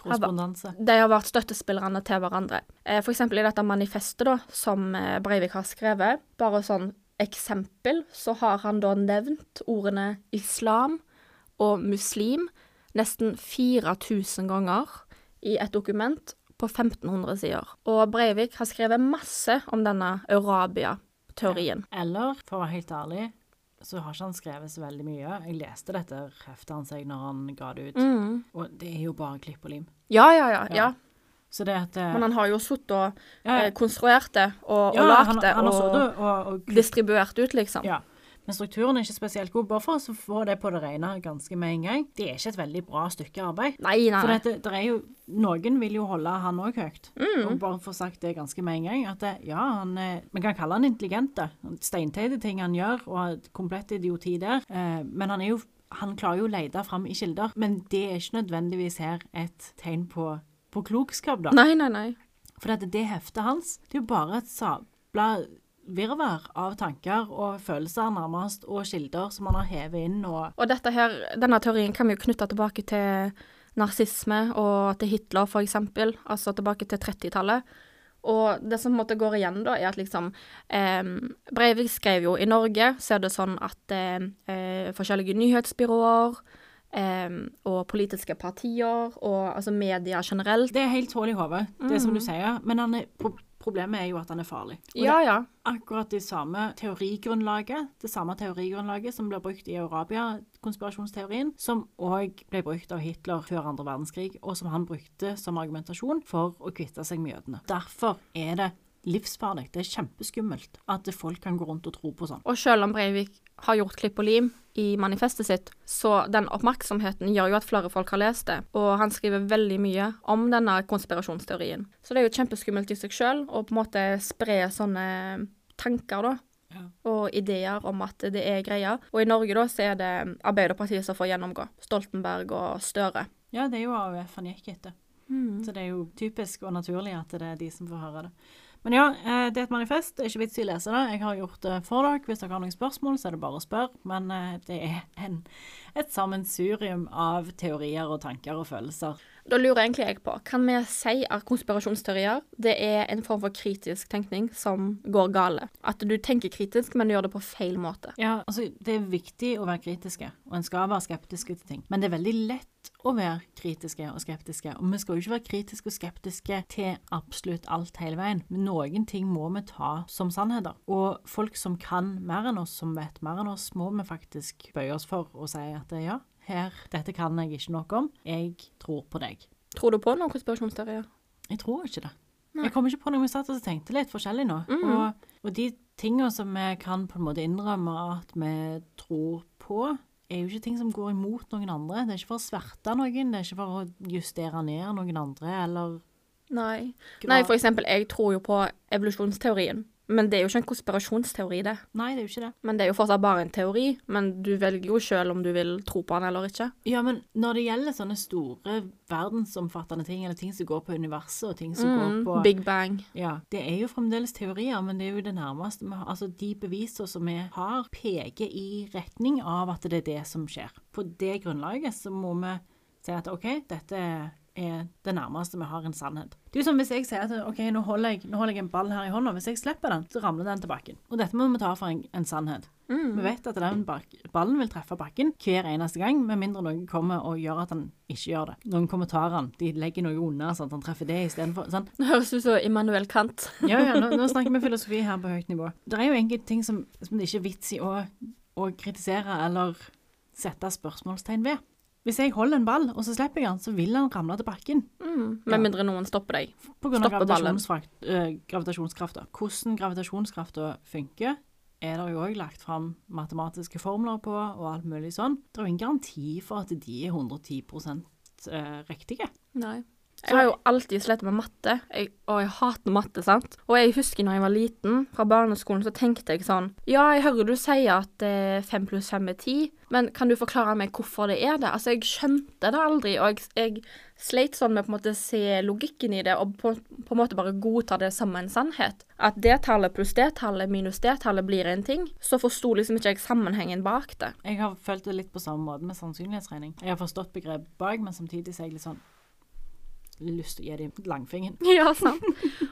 [SPEAKER 3] Korrespondanse.
[SPEAKER 1] de har vært støttespillerne til hverandre. Eh, for eksempel i dette manifestet da, som eh, Breivik har skrevet, bare sånn eksempel, så har han da nevnt ordene islam og muslim nesten 4000 ganger i et dokument på 1500 sider. Og Breivik har skrevet masse om denne Eurabia-teorien.
[SPEAKER 3] Eller, for å være helt ærlig, så har ikke han skrevet så veldig mye. Jeg leste dette heftet han seg når han ga det ut,
[SPEAKER 1] Mm.
[SPEAKER 3] og det er jo bare klipp og lim.
[SPEAKER 1] Ja, ja, ja, ja.
[SPEAKER 3] Ja. Så det at eh,
[SPEAKER 1] Men han har jo sittet og
[SPEAKER 3] ja,
[SPEAKER 1] eh, konstruert det, og, og lagd
[SPEAKER 3] han,
[SPEAKER 1] det,
[SPEAKER 3] han har
[SPEAKER 1] og
[SPEAKER 3] og, og
[SPEAKER 1] distribuert ut, liksom.
[SPEAKER 3] Ja. Men strukturen er ikke spesielt god. Bare for å få det på det rene ganske med en gang. Det er ikke et veldig bra stykke arbeid.
[SPEAKER 1] Nei, nei,
[SPEAKER 3] For det, er jo, noen vil jo holde han òg høyt.
[SPEAKER 1] Mm.
[SPEAKER 3] Og bare få sagt det ganske med en gang, at det, ja, han er, Vi kan kalle han intelligent. Steinteite ting han gjør, og komplett idioti der. Eh, men han er jo han klarer jo å lete fram i kilder. Men det er ikke nødvendigvis her et tegn på, på klokskap, da.
[SPEAKER 1] Nei, nei, nei.
[SPEAKER 3] For det, det heftet hans, det er jo bare et sabla virvar av tanker og følelser, nærmest, og kilder som man har hevet inn og
[SPEAKER 1] Og dette her, denne teorien kan vi jo knytte tilbake til narsisme og til Hitler, eksempel. Altså tilbake til 30-tallet. Og det som på en måte går igjen, da, er at liksom eh, Breivik skrev jo i Norge, så er det sånn at eh, forskjellige nyhetsbyråer eh, og politiske partier og altså media generelt
[SPEAKER 3] Det er helt hull i hodet, det som du sier. Men han er, problemet er jo at han er farlig. Og
[SPEAKER 1] Ja, ja.
[SPEAKER 3] det er akkurat det samme teorigrunnlaget, det samme teorigrunnlaget som blir brukt i Eurabia-konspirasjonsteorien, som òg ble brukt av Hitler før andre verdenskrig, og som han brukte som argumentasjon for å kvitte seg med jødene. Derfor er det livsfarlig, det er kjempeskummelt at folk kan gå rundt og tro på sånn.
[SPEAKER 1] Og selv om Breivik har gjort klipp og lim i manifestet sitt, så den oppmerksomheten gjør jo at flere folk har lest det. Og han skriver veldig mye om denne konspirasjonsteorien. Så det er jo kjempeskummelt i seg sjøl å på en måte spre sånne tanker, da.
[SPEAKER 3] Ja.
[SPEAKER 1] Og ideer om at det er greia. Og i Norge, da, så er det Arbeiderpartiet som får gjennomgå. Stoltenberg og Støre.
[SPEAKER 3] Ja, det er jo AUF han gikk etter. Så det er jo typisk og naturlig at det er de som får høre det. Men ja, eh, det er et manifest. Det er ikke vits i å lese det. Jeg har gjort det for dere. Hvis dere har noen spørsmål, så er det bare å spørre. Men eh, det er en, et sammensurium av teorier og tanker og følelser.
[SPEAKER 1] Da lurer egentlig jeg på, kan vi si at konspirasjonsteorier det er en form for kritisk tenkning som går gale? At du tenker kritisk, men du gjør det på feil måte?
[SPEAKER 3] Ja, altså, det er viktig å være kritiske, og en skal være skeptisk til ting. Men det er veldig lett å være kritiske og skeptiske. Og vi skal jo ikke være kritiske og skeptiske til absolutt alt hele veien. Men noen ting må vi ta som sannheter. Og folk som kan mer enn oss, som vet mer enn oss, må vi faktisk bøye oss for og si at ja, her, dette kan jeg ikke noe om. Jeg tror på deg.
[SPEAKER 1] Tror du på noen konspirasjonsteorier?
[SPEAKER 3] Jeg tror ikke det. Jeg kommer ikke på noe vi satt og tenkte litt forskjellig nå. og, og de tingene som vi kan på en måte innrømme at vi tror på, er jo ikke ting som går imot noen andre. Det er ikke for å sverte noen, det er ikke for å justere ned noen andre, eller
[SPEAKER 1] Nei. Nei, for eksempel, jeg tror jo på evolusjonsteorien. Men det er jo ikke en konspirasjonsteori, det.
[SPEAKER 3] Nei, det er jo ikke det.
[SPEAKER 1] Men det er jo fortsatt bare en teori. Men du velger jo sjøl om du vil tro på den eller ikke.
[SPEAKER 3] Ja, men når det gjelder sånne store verdensomfattende ting, eller ting som går på universet, og ting som går
[SPEAKER 1] Mm,
[SPEAKER 3] på
[SPEAKER 1] Big Bang.
[SPEAKER 3] Ja, det er jo fremdeles teorier, men det er jo det nærmeste vi har. Altså, de beviser som vi har, peker i retning av at det er det som skjer. På det grunnlaget så må vi si at OK, dette er er det nærmeste vi har en sannhet. Det er jo som hvis jeg sier at ok, nå holder jeg, nå holder jeg en ball her i hånda. Hvis jeg slipper den, så ramler den til bakken. Og dette må vi ta for en, en sannhet. Vi vet at den ballen vil treffe bakken hver eneste gang, med mindre noen kommer og gjør at han ikke gjør det. Noen kommentarer, de legger noe unna sånn at han treffer det istedenfor. Sånn.
[SPEAKER 1] Det høres ut som Immanuel Kant.
[SPEAKER 3] Ja, ja, nå, nå snakker vi [laughs] filosofi her på høyt nivå. Det er jo enkelte ting som, som det ikke er vits i å, å kritisere eller sette spørsmålstegn ved. Hvis jeg holder en ball, og så slipper jeg den, så vil den ramle til bakken.
[SPEAKER 1] Mm.
[SPEAKER 3] Ja.
[SPEAKER 1] Med mindre noen stopper deg.
[SPEAKER 3] På grunn av
[SPEAKER 1] Stoppe ballen.
[SPEAKER 3] øh, gravitasjonskrafta. Hvordan gravitasjonskrafta funker, er det jo òg lagt fram matematiske formler på, og alt mulig sånn. Det er jo ingen garanti for at de er 110% øh, riktige.
[SPEAKER 1] Nei. Jeg har jo alltid slitt med matte, jeg, og jeg hater matte, sant. Og jeg husker når jeg var liten, fra barneskolen, så tenkte jeg sånn Ja, jeg hører du sier at eh, fem pluss fem er ti, men kan du forklare meg hvorfor det er det? Altså, jeg skjønte det aldri, og jeg, jeg sleit sånn med på en måte se logikken i det, og på, på en måte bare godta det som en sannhet. At det tallet pluss det tallet minus det tallet blir en ting. Så forsto liksom ikke jeg sammenhengen bak det.
[SPEAKER 3] Jeg har følt det litt på samme måte med sannsynlighetsregning. Jeg har forstått begrepet bak, men samtidig så er jeg litt sånn lyst til å gi dem langfingeren. [laughs]
[SPEAKER 1] Ja, sant.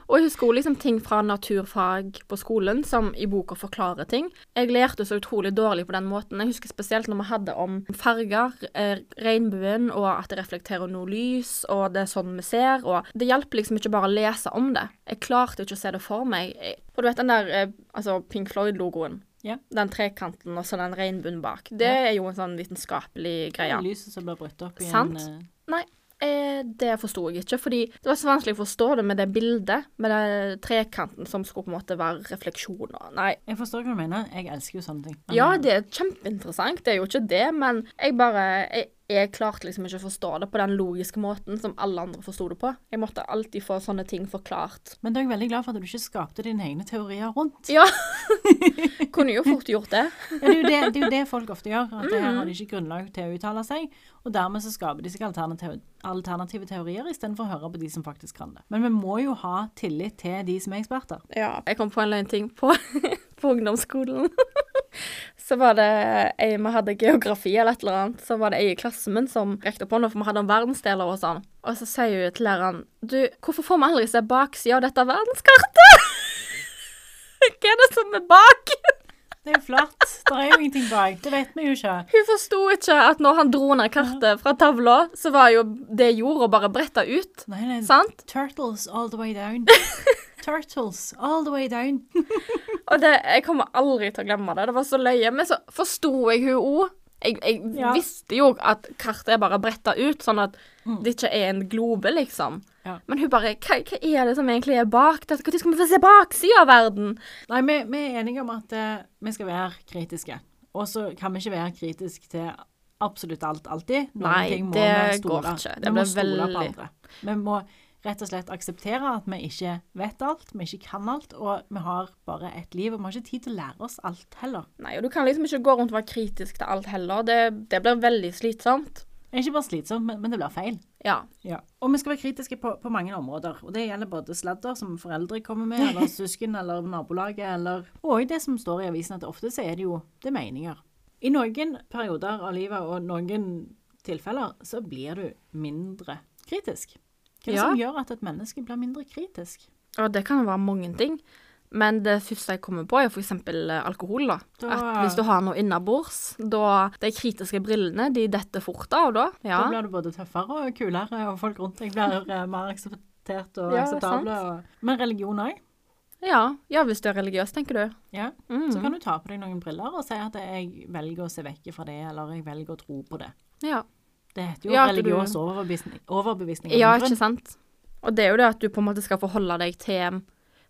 [SPEAKER 1] Og jeg husker liksom ting fra naturfag på skolen som i boka forklarer ting. Jeg lærte så utrolig dårlig på den måten. Jeg husker spesielt når vi hadde om farger, eh, regnbuen, og at det reflekterer noe lys, og det er sånn vi ser, og det hjelper liksom ikke bare å lese om det. Jeg klarte ikke å se det for meg. Og du vet den der eh, altså Pink Floyd-logoen?
[SPEAKER 3] Ja.
[SPEAKER 1] Den trekanten og så den regnbuen bak. Det er jo en sånn vitenskapelig greie.
[SPEAKER 3] Det er Lyset som blir brutt opp i
[SPEAKER 1] Sant.
[SPEAKER 3] en uh...
[SPEAKER 1] Nei, eh, det forsto jeg ikke. Fordi det var så vanskelig å forstå det med det bildet, med den trekanten som skulle på en måte være refleksjoner. Nei.
[SPEAKER 3] Jeg forstår hva du mener. Jeg elsker jo sånne ting. Men,
[SPEAKER 1] Ja, det er kjempeinteressant, det er jo ikke det, men jeg bare Jeg, jeg klarte liksom ikke å forstå det på den logiske måten som alle andre forsto det på. Jeg måtte alltid få sånne ting forklart.
[SPEAKER 3] Men da er jeg veldig glad for at du ikke skapte dine egne teorier rundt.
[SPEAKER 1] Ja. [laughs] Kunne jo fort gjort det.
[SPEAKER 3] Ja, det, er jo det, det er jo det folk ofte gjør. At det
[SPEAKER 1] Mhm.
[SPEAKER 3] har de ikke grunnlag til å uttale seg. Og dermed så skaper de seg alternative, alternative teorier istedenfor å høre på de som faktisk kan det. Men vi må jo ha tillit til de som er eksperter.
[SPEAKER 1] Ja. Jeg kom på en løgn ting på, [laughs] på ungdomsskolen. Så var det ei Vi hadde geografi eller et eller annet. Så var det ei i klassen min som rekte på noe, for vi hadde om verdensdeler og sånn. Og så sier hun til læreren Du, hvorfor får vi aldri se baksida av dette verdenskartet? [laughs] Hva er det som er bak?
[SPEAKER 3] Det er jo flatt. Det er jo ingenting bak. Det vet vi jo ikke.
[SPEAKER 1] Hun forsto ikke at når han dro ned kartet fra tavla, så var jo det jorda bare bretta ut.
[SPEAKER 3] Nei, nei.
[SPEAKER 1] Sant?
[SPEAKER 3] Turtles all the way down. [laughs] Turtles all the way down. [laughs]
[SPEAKER 1] Og det, jeg kommer aldri til å glemme det. Det var så løye. Men så forsto jeg hun òg. Jeg, jeg
[SPEAKER 3] Ja.
[SPEAKER 1] visste jo at kartet er bare bretta ut, sånn at
[SPEAKER 3] Mm.
[SPEAKER 1] det ikke er en globe, liksom.
[SPEAKER 3] Ja.
[SPEAKER 1] Men hun bare hva, hva er det som egentlig er bak dette? Når skal vi få se baksida av verden?
[SPEAKER 3] Nei, vi, vi er enige om at uh, vi skal være kritiske. Og så kan vi ikke være kritiske til absolutt alt alltid. Noen
[SPEAKER 1] Nei,
[SPEAKER 3] ting må
[SPEAKER 1] det
[SPEAKER 3] vi stole.
[SPEAKER 1] går ikke. Det
[SPEAKER 3] vi må stole på andre. Vi må rett og slett akseptere at vi ikke vet alt, vi ikke kan alt, og vi har bare ett liv, og vi har ikke tid til å lære oss alt heller.
[SPEAKER 1] Nei, og du kan liksom ikke gå rundt og være kritisk til alt heller. Det, det blir veldig slitsomt.
[SPEAKER 3] Ikke bare slitsomt, men, men det blir feil.
[SPEAKER 1] Ja.
[SPEAKER 3] Ja. Og vi skal være kritiske på, på mange områder. Og det gjelder både sladder som foreldre kommer med, eller [laughs] søsken, eller nabolaget, eller Og det som står i avisen, at ofte så er det jo det er meninger. I noen perioder av livet og noen tilfeller så blir du mindre kritisk. Hva er det
[SPEAKER 1] Ja.
[SPEAKER 3] som gjør at et menneske blir mindre kritisk?
[SPEAKER 1] Og det kan være mange ting. Men det første jeg kommer på, er f.eks. alkohol. da.
[SPEAKER 3] Da-
[SPEAKER 1] At hvis du har noe innabords, da De kritiske brillene de detter fort av da. Ja.
[SPEAKER 3] Da blir du både tøffere og kulere, og folk rundt deg blir eh, [laughs] mer akseptert og
[SPEAKER 1] Ja,
[SPEAKER 3] akseptable. Og... Men religion òg.
[SPEAKER 1] ja. ja, hvis du er religiøs, tenker du.
[SPEAKER 3] Ja.
[SPEAKER 1] Mm.
[SPEAKER 3] Så kan du ta på deg noen briller og si at jeg velger å se vekk fra det, eller jeg velger å tro på det.
[SPEAKER 1] Ja.
[SPEAKER 3] Det heter jo
[SPEAKER 1] Ja, religiøs du-
[SPEAKER 3] overbevisning. overbevisning
[SPEAKER 1] ja, ikke sant? Og det er jo det at du på en måte skal forholde deg til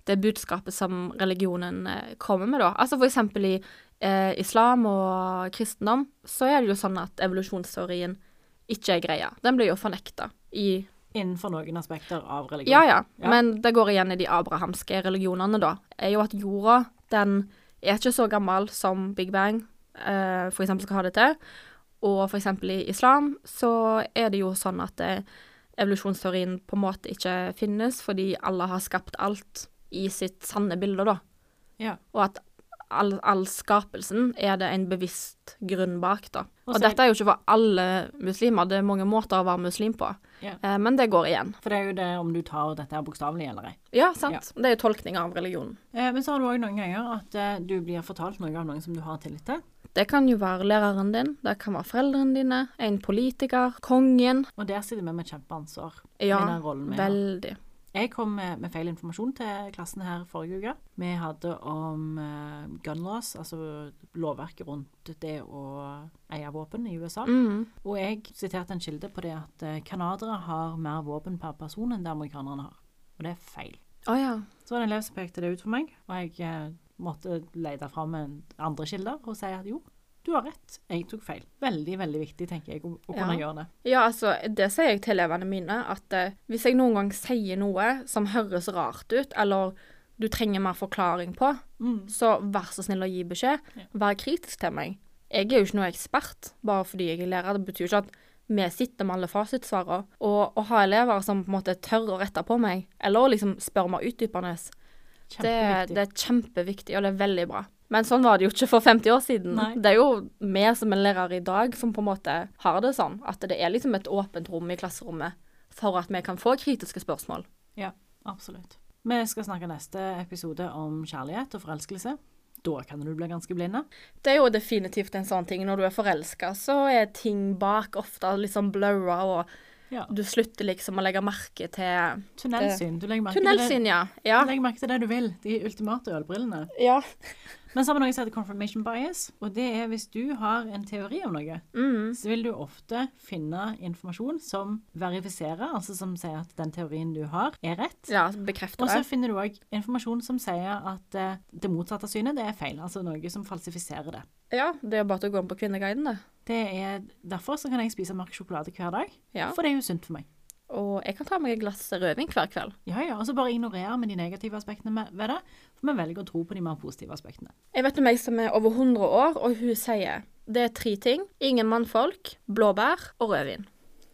[SPEAKER 1] det budskapet som religionen eh, kommer med, da. Altså for eksempel i eh, islam og kristendom, så er det jo sånn at evolusjonsteorien ikke er greia. Den blir jo fornekta i
[SPEAKER 3] Innenfor noen aspekter av religion.
[SPEAKER 1] Ja, ja,
[SPEAKER 3] Ja.
[SPEAKER 1] men det går igjen i de abrahamske religionene, da. Er jo at jorda, den er ikke så gammel som Big Bang eh, for eksempel skal ha det til. Og eksempel i islam så er det jo sånn at eh, evolusjonsteorien på en måte ikke finnes, fordi Allah har skapt alt i sitt sanne bilde, da.
[SPEAKER 3] Ja.
[SPEAKER 1] Og at all, all skapelsen er det en bevisst grunn bak, da.
[SPEAKER 3] Og
[SPEAKER 1] Og dette er jo ikke for alle muslimer, det er mange måter å være muslim på.
[SPEAKER 3] Ja.
[SPEAKER 1] Eh, men det går igjen.
[SPEAKER 3] For det er jo det om du tar dette her bokstavelig eller ei.
[SPEAKER 1] Ja, sant. Det er jo tolkning av religionen.
[SPEAKER 3] Eh, men så har du òg noen ganger at eh, du blir fortalt noe av noen som du har tillit til.
[SPEAKER 1] Det kan jo være læreren din, det kan være foreldrene dine, en politiker, kongen.
[SPEAKER 3] Og der sitter vi med kjempeansvar
[SPEAKER 1] Ja,
[SPEAKER 3] i den rollen vi har.
[SPEAKER 1] veldig.
[SPEAKER 3] Jeg kom med, med feil informasjon til klassen her forrige uke. Vi hadde om uh, gun laws, altså lovverket rundt det å eie våpen i USA.
[SPEAKER 1] Mm.
[SPEAKER 3] Og jeg siterte en kilde på det at canadere canadiere har mer våpen per person enn det amerikanerne har. Og det er feil.
[SPEAKER 1] Oh, ja.
[SPEAKER 3] Så var det en elev som pekte det ut for meg, og jeg eh, måtte lete fram andre kilder og si at jo, du har rett, jeg tok feil. Veldig, veldig viktig, tenker jeg, å, å kunne
[SPEAKER 1] Ja.
[SPEAKER 3] gjøre det.
[SPEAKER 1] Ja, altså, det sier jeg til elevene mine, at eh, hvis jeg noen gang sier noe som høres rart ut, eller du trenger mer forklaring på,
[SPEAKER 3] Mm.
[SPEAKER 1] så vær så snill å gi beskjed.
[SPEAKER 3] Ja.
[SPEAKER 1] Vær kritisk til meg. Jeg er jo ikke noe ekspert, bare fordi jeg er lærer. Det betyr ikke at vi sitter med alle fasitsvarene. Og å ha elever som på en måte tør å rette på meg, eller liksom spørre meg utdypende, det, det er kjempeviktig, og det er veldig bra. Men sånn var det jo ikke for 50 år siden.
[SPEAKER 3] Nei.
[SPEAKER 1] Det er jo vi som er lærere i dag som på en måte har det sånn, at det er liksom et åpent rom i klasserommet for at vi kan få kritiske spørsmål.
[SPEAKER 3] Ja, absolutt. Vi skal snakke neste episode om kjærlighet og forelskelse. Da kan du bli ganske blinde.
[SPEAKER 1] Det er jo definitivt en sånn ting. Når du er forelska, så er ting bak ofte litt sånn blurra, og
[SPEAKER 3] Ja.
[SPEAKER 1] du slutter liksom å legge merke til
[SPEAKER 3] Tunnelsyn. Du legger merke til det,
[SPEAKER 1] Tunnelsyn, ja. Ja.
[SPEAKER 3] du legger merke til det du vil. De ultimate ølbrillene.
[SPEAKER 1] ja.
[SPEAKER 3] Men så har vi noe som heter confirmation bias, og det er hvis du har en teori om noe,
[SPEAKER 1] Mm.
[SPEAKER 3] så vil du ofte finne informasjon som verifiserer, altså som sier at den teorien du har, er rett.
[SPEAKER 1] Ja, bekrefter
[SPEAKER 3] Og så finner du òg informasjon som sier at eh, det motsatte synet, det er feil. Altså noe som falsifiserer det.
[SPEAKER 1] Ja, det er jo bare å gå inn på Kvinneguiden, det.
[SPEAKER 3] Det er Derfor så kan jeg spise mørk sjokolade hver dag,
[SPEAKER 1] Ja.
[SPEAKER 3] for det er jo sunt for meg.
[SPEAKER 1] Og jeg kan ta meg et glass rødvin hver kveld.
[SPEAKER 3] Ja, ja, og så bare ignorerer vi de negative aspektene ved det, for vi velger å tro på de mer positive aspektene.
[SPEAKER 1] Jeg vet om ei som er over 100 år, og hun sier det er tre ting. Ingen mannfolk, blåbær og rødvin.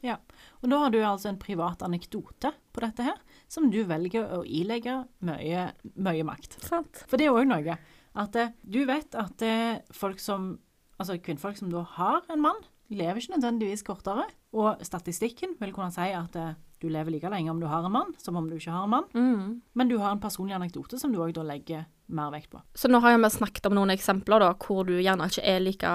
[SPEAKER 3] Ja, og da har du altså en privat anekdote på dette her, som du velger å ilegge mye, mye makt.
[SPEAKER 1] Sant?
[SPEAKER 3] For det er òg noe at eh, du vet at er folk som Altså kvinnfolk som da har en mann, lever ikke nødvendigvis kortere. Og statistikken vil kunne si at eh, du lever like lenge om du har en mann, som om du ikke har en mann.
[SPEAKER 1] Mm.
[SPEAKER 3] Men du har en personlig anekdote som du òg da legger mer vekt på.
[SPEAKER 1] Så nå har vi snakket om noen eksempler da, hvor du gjerne ikke er like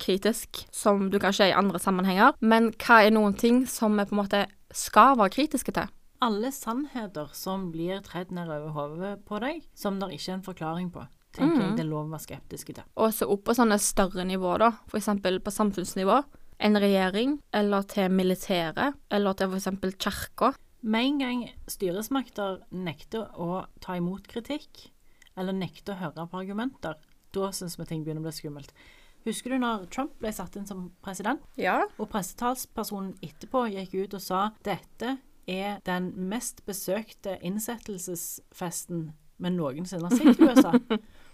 [SPEAKER 1] kritisk som du kanskje er i andre sammenhenger. Men hva er noen ting som vi på en måte skal være kritiske til?
[SPEAKER 3] Alle sannheter som blir tredd ned over hodet på deg, som det ikke er en forklaring på, tenker jeg det er lov å være skeptiske til.
[SPEAKER 1] Og så opp på sånne større nivå, da. Eksempel på samfunnsnivå. En regjering, eller til militæret, eller til eksempel kirka.
[SPEAKER 3] Med en gang styresmakter nekter å ta imot kritikk, eller nekter å høre på argumenter, da syns vi ting begynner å bli skummelt. Husker du når Trump ble satt inn som president,
[SPEAKER 1] Ja.
[SPEAKER 3] og pressetalspersonen etterpå gikk ut og sa dette er den mest besøkte innsettelsesfesten vi noensinne har sett i [laughs] USA.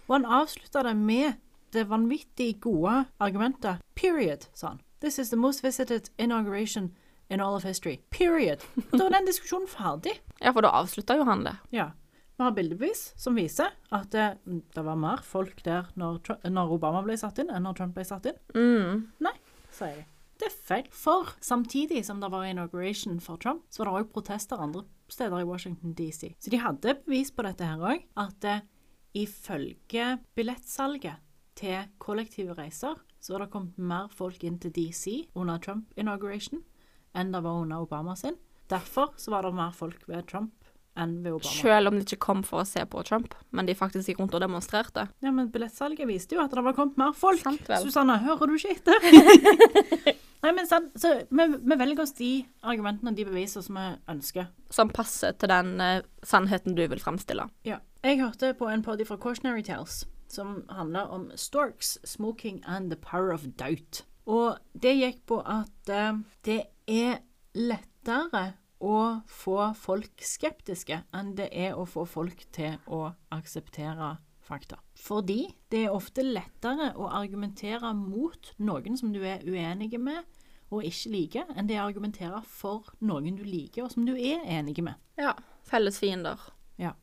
[SPEAKER 3] Og han avslutta det med det vanvittig gode argumentet period, sa han. This is the most visited inauguration in all of history. Period. Og da var den diskusjonen ferdig.
[SPEAKER 1] ja, for da avslutta jo han det.
[SPEAKER 3] Ja. Vi har bildebevis som viser at det, det var mer folk der når, når Obama ble satt inn, enn når Trump ble satt inn.
[SPEAKER 1] Mm.
[SPEAKER 3] Nei, sier de. Det er feil. For samtidig som det var inauguration for Trump, så var det òg protester andre steder i Washington DC. Så de hadde bevis på dette her òg, at eh, ifølge billettsalget til kollektive reiser, så var det kommet mer folk inn til DC under Trump inauguration enn det var under Obama sin. Derfor så var det mer folk ved Trump enn ved Obama.
[SPEAKER 1] Selv om de ikke kom for å se på Trump, men de faktisk gikk rundt og demonstrerte.
[SPEAKER 3] Ja, men billettsalget viste jo at det var kommet mer folk.
[SPEAKER 1] Sant vel.
[SPEAKER 3] Susanne, hører du ikke etter? [laughs] Nei, men sant, så vi, vi velger oss de argumentene og de beviser som vi ønsker.
[SPEAKER 1] Som passer til den uh, sannheten du vil fremstille.
[SPEAKER 3] Ja. Jeg hørte på en podi fra Cautionary Tales som handla om storks, smoking and the power of doubt. Og det gikk på at eh, det er lettere å få folk skeptiske enn det er å få folk til å akseptere fakta. Fordi det er ofte lettere å argumentere mot noen som du er uenige med og ikke liker, enn det er å argumentere for noen du liker og som du er enig med.
[SPEAKER 1] Ja. Felles fiender.
[SPEAKER 3] Ja.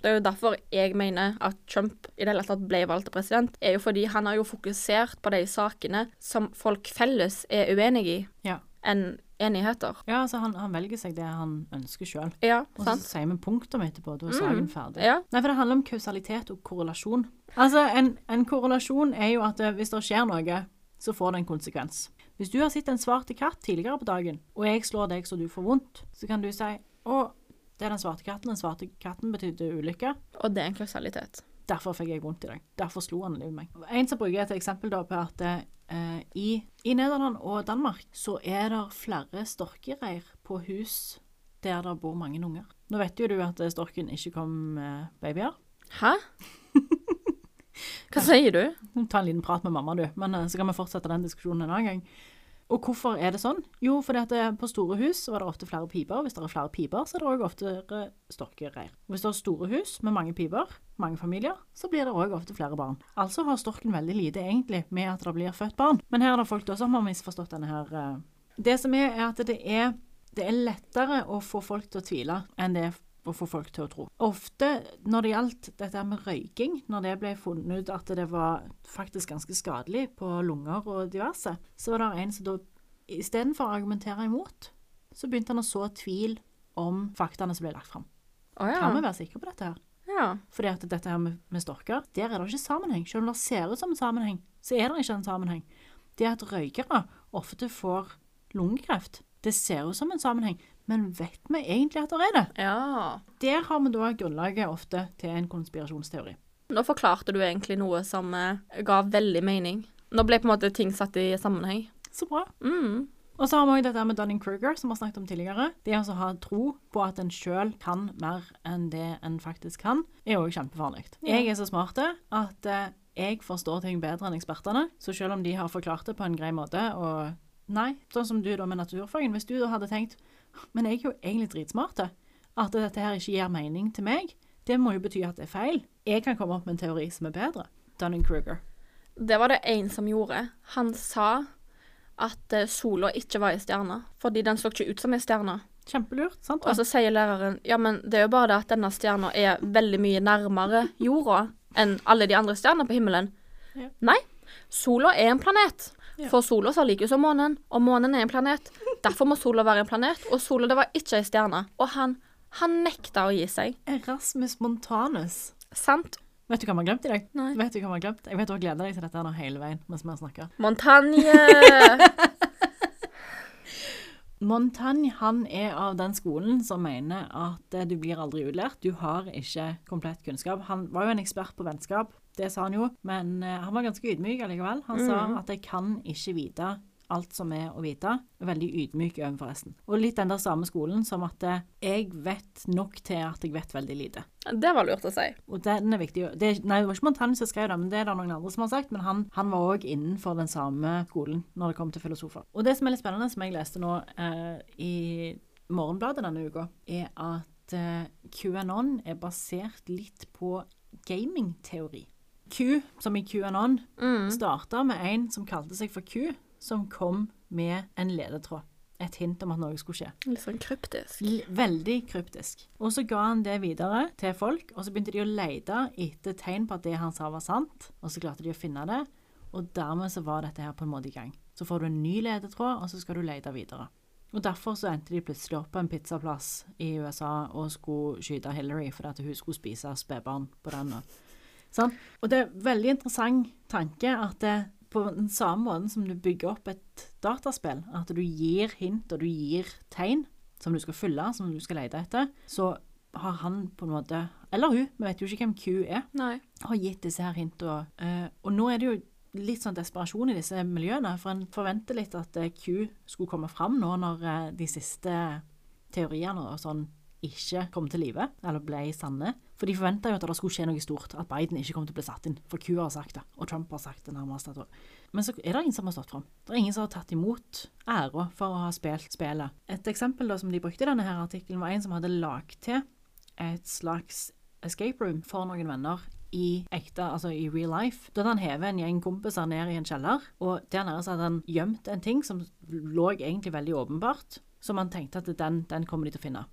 [SPEAKER 1] Det er jo derfor jeg mener at Trump i det hele tatt ble valgt til president, er jo fordi han har jo fokusert på de sakene som folk felles er uenig i,
[SPEAKER 3] Ja.
[SPEAKER 1] enn enigheter.
[SPEAKER 3] Ja, altså han, han velger seg det han ønsker sjøl.
[SPEAKER 1] Ja,
[SPEAKER 3] Og så sier vi punktum etterpå. Da er saken ferdig.
[SPEAKER 1] Ja.
[SPEAKER 3] Nei, for det handler om kausalitet og korrelasjon. Altså, en, en korrelasjon er jo at eh, hvis det skjer noe, så får det en konsekvens. Hvis du har sett en svarte katt tidligere på dagen, og jeg slår deg så du får vondt, så kan du si å, det er den svarte katten. Den svarte katten betydde ulykke.
[SPEAKER 1] Og det er en kausalitet.
[SPEAKER 3] Derfor fikk jeg vondt i dag. Derfor slo han livet meg. En som bruker et eksempel da på at eh, i, i Nederland og Danmark så er det flere storkereir på hus der det bor mange unger. Nå vet jo du at eh, storken ikke kom med babyer.
[SPEAKER 1] Hæ? [laughs] Hva sier du?
[SPEAKER 3] Ta en liten prat med mamma, du. Men eh, så kan vi fortsette den diskusjonen en annen gang. Og hvorfor er det sånn? Jo, fordi at det- på store hus var det ofte flere piper. Hvis det er flere piper, så er det òg oftere storkereir. Hvis det er store hus med mange piper, mange familier, så blir det òg ofte flere barn. Altså har storken veldig lite egentlig med at det blir født barn. Men her er det folk som har misforstått denne her eh. Det som er, er at det er, det er lettere å få folk til å tvile enn det er å få folk til å tro. Ofte når det gjaldt dette med røyking, når det ble funnet ut at det var faktisk ganske skadelig på lunger og diverse, så var det en som da istedenfor å argumentere imot, så begynte han å så tvil om faktaene som ble lagt fram.
[SPEAKER 1] Å
[SPEAKER 3] Kan vi være sikre på dette her?
[SPEAKER 1] ja.
[SPEAKER 3] Fordi at dette her med, med storker, der er det ikke sammenheng. Selv om det ser ut som en sammenheng, så er det ikke en sammenheng. Det at røykere ofte får lungekreft, det ser ut som en sammenheng, men vet vi egentlig at det er det?
[SPEAKER 1] Ja.
[SPEAKER 3] Der har vi da grunnlaget ofte til en konspirasjonsteori.
[SPEAKER 1] Nå forklarte du egentlig noe som eh, ga veldig mening. Nå ble på en måte ting satt i sammenheng.
[SPEAKER 3] Så bra.
[SPEAKER 1] Mm.
[SPEAKER 3] Og så har vi også dette med Dunning-Kruger, som vi har snakket om tidligere. Det å ha tro på at en sjøl kan mer enn det en faktisk kan, er òg kjempefarlig. Jeg er så smart at eh, jeg forstår ting bedre enn ekspertene. Så selv om de har forklart det på en grei måte, og nei, sånn som du da med naturfagen Hvis du da hadde tenkt Men jeg er jo egentlig dritsmart. At dette her ikke gir mening til meg, det må jo bety at det er feil. Jeg kan komme opp med en teori som er bedre. Dunning-Kruger.
[SPEAKER 1] Det var det en som gjorde. Han sa at eh, sola ikke var ei stjerne, fordi den så ikke ut som ei stjerne.
[SPEAKER 3] Kjempelurt, sant?
[SPEAKER 1] Og så sier læreren ja, men det er jo bare det at denne stjerna er veldig mye nærmere jorda enn alle de andre stjernene på himmelen.
[SPEAKER 3] Ja.
[SPEAKER 1] Nei, sola er en planet.
[SPEAKER 3] Ja.
[SPEAKER 1] For sola ser like ut som månen, og månen er en planet. Derfor må sola være en planet, og sola det var ikke ei stjerne. Og han, han nekta å gi seg.
[SPEAKER 3] Erasmus Montanus.
[SPEAKER 1] Sant?
[SPEAKER 3] Vet du hva vi har glemt i dag?
[SPEAKER 1] Nei.
[SPEAKER 3] Vet du hva vi har glemt? Jeg vet du har gleda deg til dette her hele veien mens vi har snakka.
[SPEAKER 1] Montagne! [laughs]
[SPEAKER 3] Montagne han er av den skolen som mener at du blir aldri utlært. Du har ikke komplett kunnskap. Han var jo en ekspert på vennskap, det sa han jo, men eh, han var ganske ydmyk allikevel. Han sa at jeg kan ikke vite alt som er å vite. Veldig ydmyk overfor resten. Og litt den der samme skolen som at eh, jeg vet nok til at jeg vet veldig lite.
[SPEAKER 1] det var lurt å si.
[SPEAKER 3] Og den er viktig. Det, nei, det var ikke Montaigne som skrev det, men det er det noen andre som har sagt. Men han, han var òg innenfor den samme skolen når det kom til filosofer. Og det som er litt spennende, som jeg leste nå eh, i Morgenbladet denne uka, er at eh, QAnon er basert litt på gamingteori. Q, som i QAnon,
[SPEAKER 1] Mm.
[SPEAKER 3] starta med en som kalte seg for Q, som kom med en ledetråd. Et hint om at noe skulle skje.
[SPEAKER 1] Litt sånn kryptisk.
[SPEAKER 3] L veldig kryptisk. Og så ga han det videre til folk, og så begynte de å lete etter tegn på at det han sa var sant, og så klarte de å finne det, og dermed så var dette her på en måte i gang. Så får du en ny ledetråd, og så skal du lete videre. Og derfor så endte de plutselig opp på en pizzaplass i USA og skulle skyte Hillary fordi at hun skulle spise spedbarn på den. og- Sant? Og det er en veldig interessant tanke at det, på den samme måten som du bygger opp et dataspill, at du gir hint og du gir tegn som du skal fylle, som du skal lete etter, så har han på en måte Eller hun, vi vet jo ikke hvem Q er,
[SPEAKER 1] Nei.
[SPEAKER 3] har gitt disse her hintene. og... og nå er det jo litt sånn desperasjon i disse miljøene, for en forventer litt at eh, Q skulle komme fram nå når eh, de siste teoriene og sånn ikke kom til live, eller ble sanne. For de forventa jo at det skulle skje noe stort, at Biden ikke kom til å bli satt inn. For Q har sagt det, og Trump har sagt det nærmest. Men så er det ingen som har stått fram. Det er ingen som har tatt imot æra for å ha spilt spillet. Et eksempel da som de brukte i denne her artikkelen, var en som hadde lagd til et slags escape room for noen venner i ekte, altså i real life. Da hadde han hevet en gjeng kompiser ned i en kjeller, og der nede så hadde han gjemt en ting som lå egentlig veldig åpenbart, som han tenkte at den, den kommer de til å finne.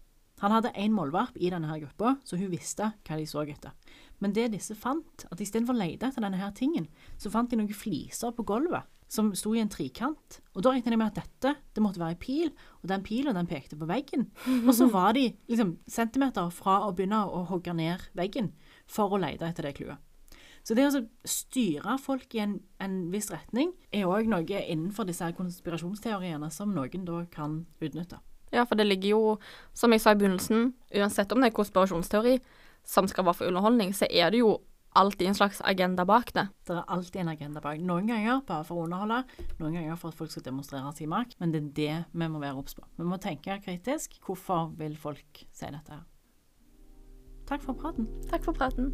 [SPEAKER 3] Han hadde én målvarp i denne her gruppa, så hun visste hva de så etter. Men det disse fant, at istedenfor å lete etter denne her tingen, så fant de noen fliser på gulvet som sto i en trikant. Og da regnet de med at dette det måtte være en pil, og den pilen den pekte på veggen. Og så var de liksom centimeter fra å begynne å hogge ned veggen for å lete etter det clouet. Så det å styre folk i en, en viss retning er òg noe innenfor disse konspirasjonsteoriene som noen da kan utnytte.
[SPEAKER 1] Ja, for det ligger jo, som jeg sa i begynnelsen, uansett om det er konspirasjonsteori som skal være for underholdning, så er det jo alltid en slags agenda bak det.
[SPEAKER 3] Det er alltid en agenda bak. Noen ganger bare for å underholde, noen ganger for at folk skal demonstrere sin makt, men det er det vi må være obs på. Vi må tenke kritisk. Hvorfor vil folk si dette her? Takk for praten.
[SPEAKER 1] Takk for praten.